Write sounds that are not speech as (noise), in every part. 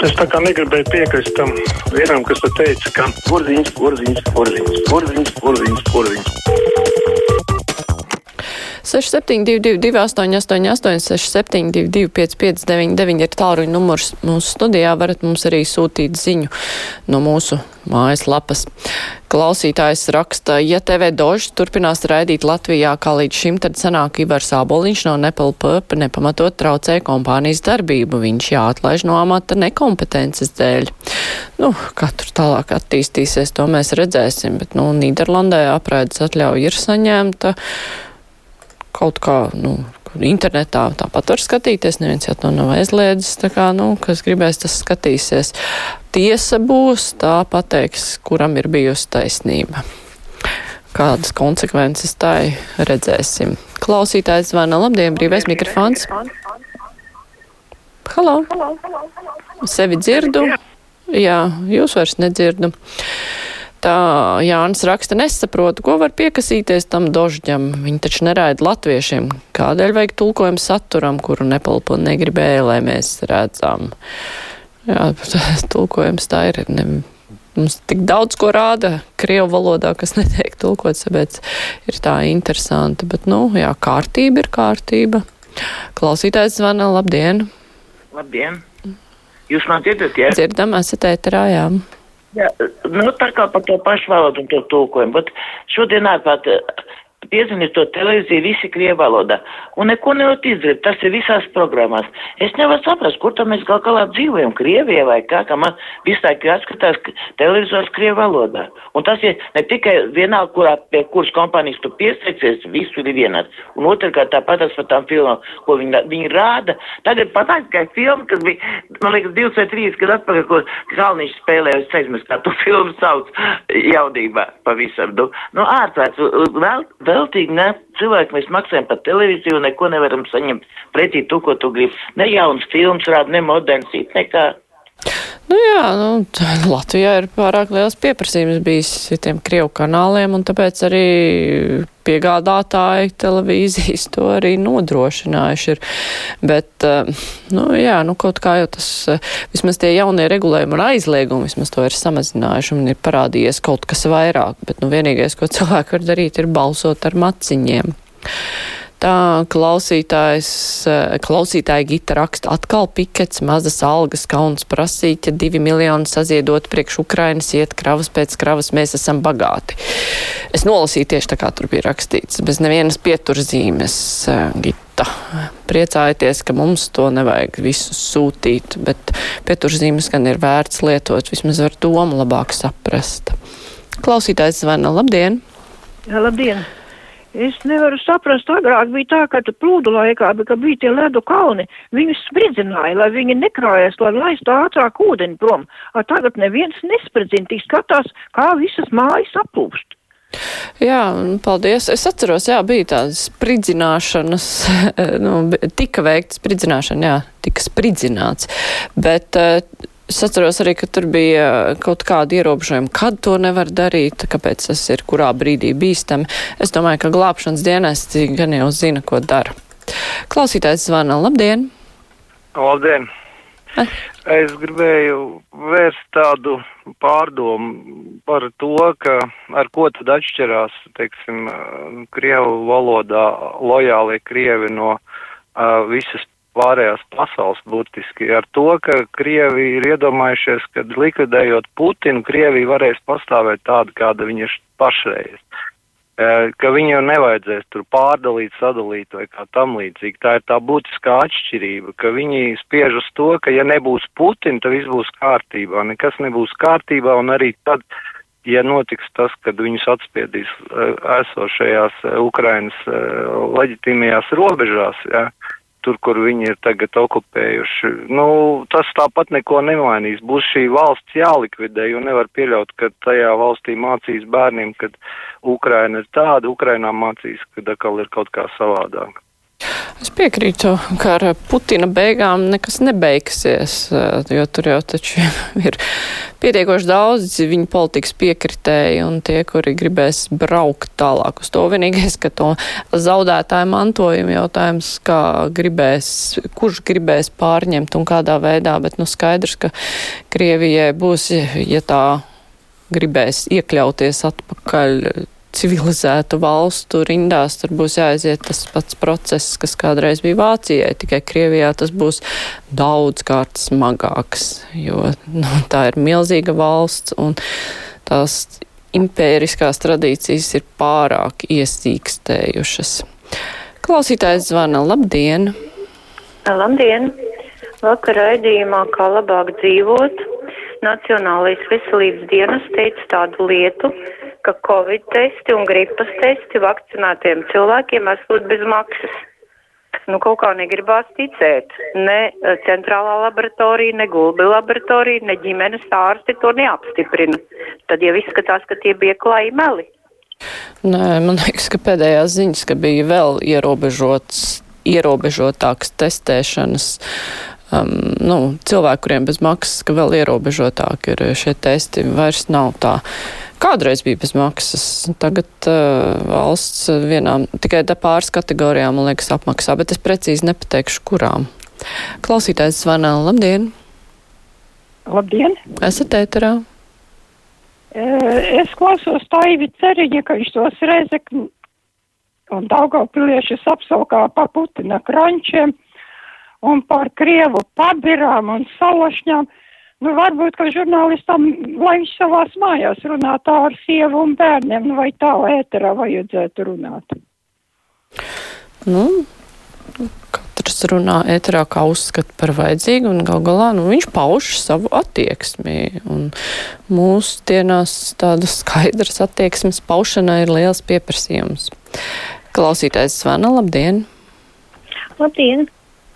Es tā kā negribēju piekrist tam vienam, kas te teica, ka Porziņš, porziņš, porziņš, porziņš, porziņš, porziņš. 6722, 888, 672, 559, ir tālruņa numurs mūsu studijā. varat mums arī sūtīt ziņu no mūsu mājaslapas. Klausītājs raksta, ja TV dožs turpinās raidīt Latvijā kā līdz šim, tad sanāk Ivars Āboliņš no Nepalpöpa nepamatot traucē kompānijas darbību. Viņš jāatlaiž no amata nekompetences dēļ. Nu, katru tālāk attīstīsies, to mēs redzēsim, bet, nu, Nīderlandē apraides atļauja ir saņemta kaut kā, nu, internetā tāpat var skatīties, neviens jau to nav aizliedzis, tā kā, nu, kas gribēs, tas skatīsies. Tiesa būs, tā pateiks, kuram ir bijusi taisnība. Kādas konsekvences tai redzēsim. Klausītājs zvana, labdien, brīvais mikrofons. Halo! Sevi dzirdu? Jā, jūs vairs nedzirdu. Tā Jānis raksta, nesaprotu, ko var piekasīties tam dožģam. Viņi taču neraida latviešiem. Kādēļ vajag tulkojumu saturam, kuru nepalpo negribēja, lai mēs redzam? Jā, (laughs) tulkojums tā ir. Ne, mums tik daudz ko rāda Krievu valodā, kas (laughs) netiek tulkots, tāpēc ir tā interesanti. Bet, nu, jā, kārtība ir kārtība. Klausītājs zvana, labdien! Labdien! Jūs man dzirdat, jā? Dzirdam, esat ēterā, jā. Jā, nu tā kā par to pašu valodu un to tulkojumu, bet šodien ārpāt piezvanīt to televīziju visi krievu valodā. Un neko nevar izdarīt, tas ir visās programmās. Es nevaru saprast, kur tam mēs gal galā dzīvojam, Krievijā vai kā, ka man laiku jāskatās televizors krievu valodā. Un tas ir ne tikai vienalga, kurā, pie kuras kompānijas tu piesaicies, visur ir vienāds. Un otrkārt tāpat tas par tām filmām, ko viņi, viņi rāda. Tagad patāk, ka filma, kas bija, man liekas, divas vai trīs, kad atpakaļ, ko Kalniņš spēlēja, es ceļos, kā tu (laughs) filmu sauc jaudībā pavisam. Nu, nu ārprāts, vēl, veltīgi, ne, cilvēki mēs maksājam par televīziju un neko nevaram saņemt pretī to, ko tu gribi. Ne jauns films rāda, ne moderns, nekā. Nu jā, nu, (laughs) Latvijā ir pārāk liels pieprasījums bijis tiem Krievu kanāliem, un tāpēc arī piegādātāji televīzijas to arī nodrošinājuši ir. Bet, nu jā, nu kaut kā jau tas, vismaz tie jaunie regulējumi un aizliegumi, vismaz to ir samazinājuši un ir parādījies kaut kas vairāk. Bet, nu, vienīgais, ko cilvēki var darīt, ir balsot ar maciņiem. Tā klausītājs, klausītāja Gita raksta atkal pikets, mazas algas, kauns prasīt, ja divi miljoni saziedot priekš Ukrainas, iet kravas pēc kravas, mēs esam bagāti. Es nolasīju tieši tā, kā tur bija rakstīts, bez nevienas pieturzīmes, Gita. Priecājieties, ka mums to nevajag visu sūtīt, bet pieturzīmes gan ir vērts lietot, vismaz var domu labāk saprast. Klausītājs zvana, labdien! Jā, labdien! Es nevaru saprast, agrāk bija tā, ka plūdu laikā, ka bija tie ledu kalni, viņus spridzināja, lai viņi nekrājas, lai laistu ātrāk ūdeni prom. A tagad neviens nespridzina, tik skatās, kā visas mājas aplūst. Jā, paldies. Es atceros, jā, bija tādas spridzināšanas, (laughs) nu, tika veikta spridzināšana, jā, tika spridzināts, bet Es atceros arī, ka tur bija kaut kādi ierobežojumi, kad to nevar darīt, kāpēc tas ir kurā brīdī bīstami. Es domāju, ka glābšanas dienesti gan jau zina, ko dara. Klausītājs zvana. Labdien! Labdien! Eh? Es gribēju vērst tādu pārdomu par to, ka ar ko tad atšķirās, teiksim, Krievu valodā lojālie Krievi no uh, visas pārējās pasaules burtiski ar to, ka Krievi ir iedomājušies, ka likvidējot Putinu, Krievija varēs pastāvēt tāda, kāda viņa ir pašreiz. Ka viņu nevajadzēs tur pārdalīt, sadalīt vai kā tam līdzīgi. Tā ir tā būtiskā atšķirība, ka viņi spiež uz to, ka ja nebūs Putina, tad viss būs kārtībā. Nekas nebūs kārtībā un arī tad, ja notiks tas, kad viņus atspiedīs esošajās Ukrainas leģitīmajās robežās, ja, tur, kur viņi ir tagad okupējuši. Nu, tas tāpat neko nemainīs. Būs šī valsts jālikvidē, jo nevar pieļaut, ka tajā valstī mācīs bērniem, kad Ukraina ir tāda, Ukrainā mācīs, kad atkal ir kaut kā savādāk. Es piekrītu, ka ar Putina beigām nekas nebeigsies, jo tur jau taču (laughs) ir pietiekoši daudz viņa politikas piekritēji un tie, kuri gribēs braukt tālāk uz to. Vienīgais, ka to zaudētāju mantojumu jautājums, kā gribēs, kurš gribēs pārņemt un kādā veidā, bet nu skaidrs, ka Krievijai būs, ja tā gribēs iekļauties atpakaļ civilizētu valstu rindās, tur būs jāaiziet tas pats process, kas kādreiz bija Vācijai, tikai Krievijā tas būs daudz kārt smagāks, jo nu, tā ir milzīga valsts un tās impēriskās tradīcijas ir pārāk iesīkstējušas. Klausītājs zvana, labdien! Labdien! Vakar raidījumā, kā labāk dzīvot, Nacionālais veselības dienas teica tādu lietu, ka Covid testi un gripas testi vakcinētiem cilvēkiem esot bez maksas. Nu, kaut kā negribās ticēt. Ne eh, centrālā laboratorija, ne gulbi laboratorija, ne ģimenes ārsti to neapstiprina. Tad jau izskatās, ka tie bija klāji meli. Nē, man liekas, ka pēdējās ziņas, ka bija vēl ierobežots, ierobežotāks testēšanas um, nu, cilvēku, kuriem bez maksas, ka vēl ierobežotāk ir šie testi, vairs nav tā kādreiz bija bez maksas. Tagad uh, valsts vienām tikai pāris kategorijām, man liekas, apmaksā, bet es precīzi nepateikšu, kurām. Klausītājs zvana. Labdien! Labdien! Esat ēterā? Es klausos Taivi Ceriņa, ka viņš tos Rezekni un Daugavpiliešus apsaukā pa Putina krančiem un par Krievu pabirām un salašņām. Nu, varbūt, ka žurnālistam, lai viņš savās mājās runā tā ar sievu un bērniem, nu, vai tā ēterā vajadzētu runāt. Nu, katrs runā ēterā, kā uzskata par vajadzīgu, un gal galā, nu, viņš pauž savu attieksmi. Un mūsu dienās tādas skaidras attieksmes paušanai ir liels pieprasījums. Klausītājs zvana, labdien! Labdien!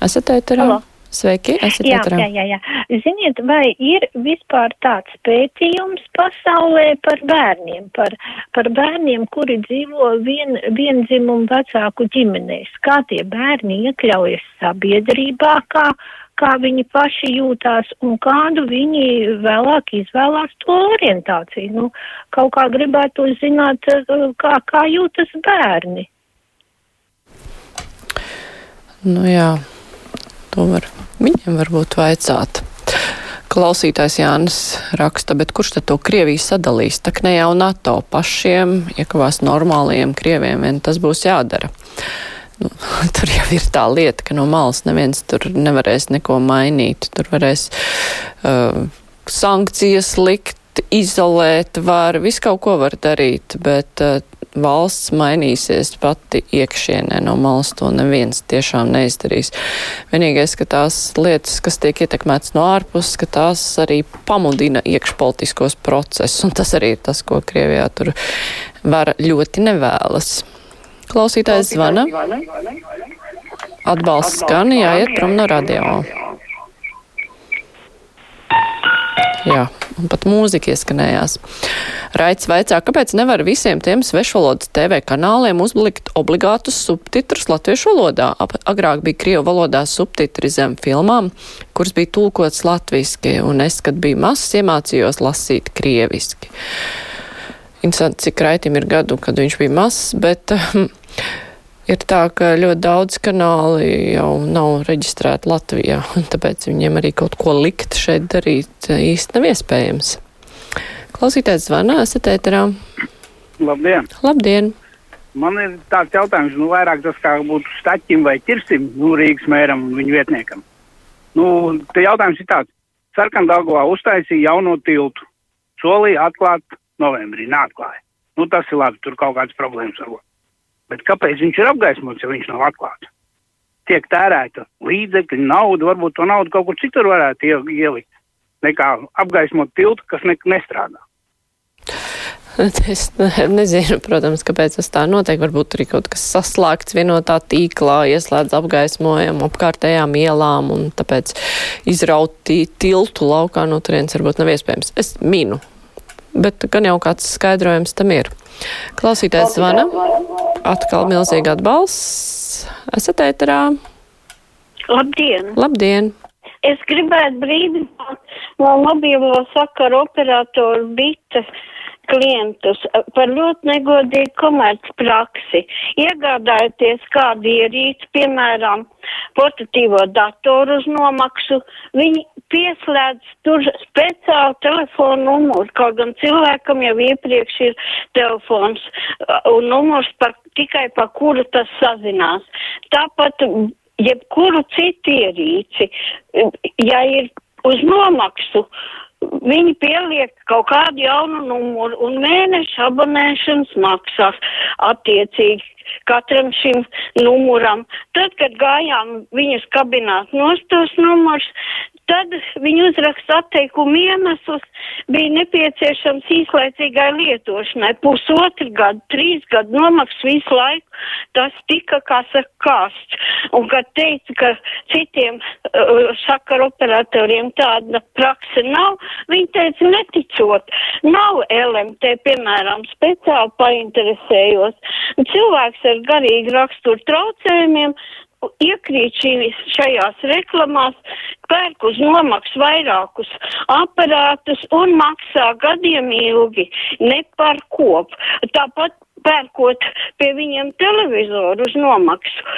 Esat ēterā? Halo. Sveiki, esat jā, ēterā. jā, jā, jā. Ziniet, vai ir vispār tāds pētījums pasaulē par bērniem, par, par bērniem, kuri dzīvo vien, viendzimumu vecāku ģimenēs? Kā tie bērni iekļaujas sabiedrībā, kā, kā viņi paši jūtās un kādu viņi vēlāk izvēlās to orientāciju? Nu, kaut kā gribētu zināt, kā, kā jūtas bērni. Nu jā, to var Viņam varbūt vajadzāt. Klausītājs Jānis raksta, bet kurš tad to Krieviju sadalīs? Tak ne jau NATO pašiem, iekavās normāliem Krieviem, vien tas būs jādara. Nu, (laughs) tur jau ir tā lieta, ka no malas neviens tur nevarēs neko mainīt. Tur varēs uh, sankcijas likt, izolēt, var, visu kaut ko var darīt, bet uh, valsts mainīsies pati iekšienē no malas, to neviens tiešām neizdarīs. Vienīgais, ka tās lietas, kas tiek ietekmētas no ārpuses, ka tās arī pamudina iekšpolitiskos procesus, un tas arī ir tas, ko Krievijā tur var ļoti nevēlas. Klausītājs zvana. Atbalsts skan, jāiet prom no radio. Jā, un pat mūzika ieskanējās. Raits vaicā, kāpēc nevar visiem tiem svešvalodas TV kanāliem uzlikt obligātus subtitrus latviešu valodā. Agrāk bija krievu valodā subtitri zem filmām, kuras bija tulkots latviski, un es, kad biju mazs, iemācījos lasīt krieviski. Interesanti, cik raitim ir gadu, kad viņš bija mazs, bet ir tā, ka ļoti daudz kanāli jau nav reģistrēti Latvijā, un tāpēc viņiem arī kaut ko likt šeit darīt īsti nav iespējams. Klausītājs zvanā, esat ēterā. Labdien! Labdien! Man ir tāds jautājums, nu vairāk tas kā būtu staķim vai ķirsim, nu Rīgas mēram un viņu vietniekam. Nu, te jautājums ir tāds. Sarkandāgovā uztaisīja jauno tiltu. Solīja atklāt novembrī, neatklāja. Nu, tas ir labi, tur kaut kādas problēmas varbūt. Bet kāpēc viņš ir apgaismots, ja viņš nav atklāts? Tiek tērēta līdzekļi, nauda, varbūt to naudu kaut kur citur varētu ielikt, nekā apgaismot tiltu, kas ne, nestrādā. (laughs) Es nezinu, protams, kāpēc tas tā notiek. Varbūt tur ir kaut kas saslēgts vienotā tīklā, ieslēdz apgaismojumu apkārtējām ielām, un tāpēc izraut tiltu laukā no turienes varbūt nav iespējams. Es minu, bet gan jau kāds skaidrojums tam ir. Klausītājs zvana. Atkal milzīgi atbalsts. Esat ēterā? Labdien! Labdien! Es gribētu brīdināt no mobilo sakaru operatoru bites klientus par ļoti negodīgu komercpraksi. Iegādājoties kādu ierīci, piemēram, portatīvo datoru uz nomaksu, viņi pieslēdz tur speciālu telefonu numuru, kaut gan cilvēkam jau iepriekš ir telefons un numurs par, tikai par kuru tas sazinās. Tāpat jebkuru citu ierīci, ja ir uz nomaksu, viņi pieliek kaut kādu jaunu numuru un mēneša abonēšanas maksās attiecīgi katram šim numuram. Tad, kad gājām viņas kabināt nostos numurs, Tad viņi uzraksta atteikumu iemeslus, bija nepieciešams īslaicīgai lietošanai, pusotru gadu, trīs gadu nomaks visu laiku, tas tika, kā saka, kāsts. Un, kad teica, ka citiem uh, sakaru operatoriem tāda prakse nav, viņi teica, neticot, nav LMT, piemēram, speciāli painteresējos. Cilvēks ar garīgi raksturu traucējumiem iekrīt šajās reklamās, pērk uz nomaksu vairākus aparātus un maksā gadiem ilgi, ne par kop. Tāpat pērkot pie viņiem televizoru uz nomaksu.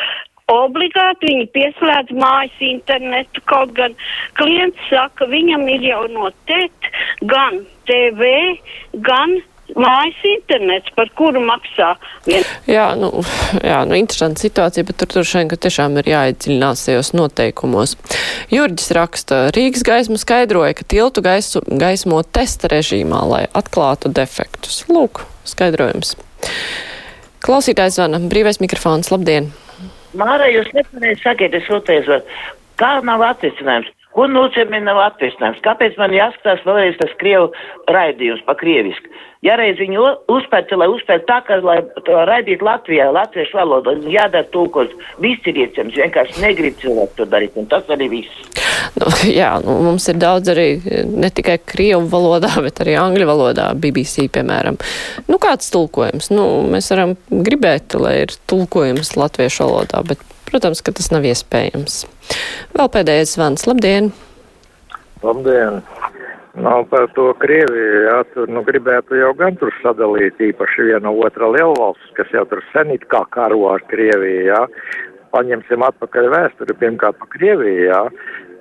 Obligāti viņi pieslēdz mājas internetu, kaut gan klients saka, viņam ir jau no TET gan TV, gan mājas internets, par kuru maksā. Vien. Jā, nu, jā, nu, interesanta situācija, bet tur droši vien, ka tiešām ir jāiedziļinās tajos noteikumos. Jurģis raksta, Rīgas gaisma skaidroja, ka tiltu gaisu, gaismo testa režīmā, lai atklātu defektus. Lūk, skaidrojums. Klausītājs zvana, brīvais mikrofons, labdien! Māra, jūs nepareizi sakiet, es rotēju, kā nav atrisinājums. Ko nozīmē nav atrisinājums? Kāpēc man jāskatās vēlreiz tas krievu raidījums pa krieviski? Ja reiz viņu uzpērta, lai uzpērta tā, ka, lai to raidītu Latvijā, latviešu valodā, jādara tūkos, viss ir iecams, vienkārši negrib cilvēku to darīt, un tas arī viss. Nu, jā, nu, mums ir daudz arī ne tikai krievu valodā, bet arī angļu valodā, BBC, piemēram. Nu, kāds tulkojums? Nu, mēs varam gribēt, lai ir tulkojums latviešu valodā, bet, protams, ka tas nav iespējams. Vēl pēdējais zvans. Labdien! Labdien! Nav par to Krieviju, jā, tur, nu, gribētu jau gan tur sadalīt īpaši viena otra lielvalsts, kas jau tur sen it kā karo ar Krieviju, jā. Paņemsim atpakaļ vēsturi, pirmkārt pa Krieviju, jā.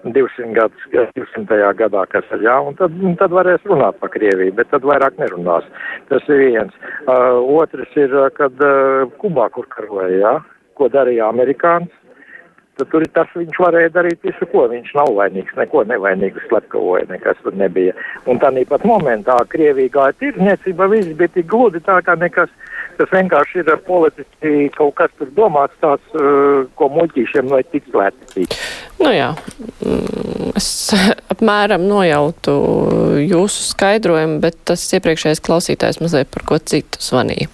200, gadus, 200. gadā, kas ir, jā, un tad, un tad varēs runāt par Krieviju, bet tad vairāk nerunās. Tas ir viens. Uh, otrs ir, kad uh, Kubā, kur karoja, jā, ko darīja amerikāns, tad tur tas viņš varēja darīt visu, ko viņš nav vainīgs, neko nevainīgu slepkavoja, nekas tur nebija. Un tā pat momentā Krievija gāja tirniecība, viss bija tik gludi tā kā nekas, tas vienkārši ir politiski kaut kas tur domāts tāds, uh, ko muļķīšiem vai tik slēpti. Nu jā, mm, es (laughs) apmēram nojautu jūsu skaidrojumu, bet tas iepriekšējais klausītājs mazliet par ko citu zvanīja.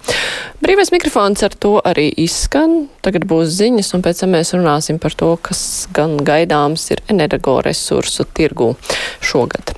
Brīvais mikrofons ar to arī izskan. Tagad būs ziņas, un pēc tam mēs runāsim par to, kas gan gaidāms ir energoresursu tirgu šogad.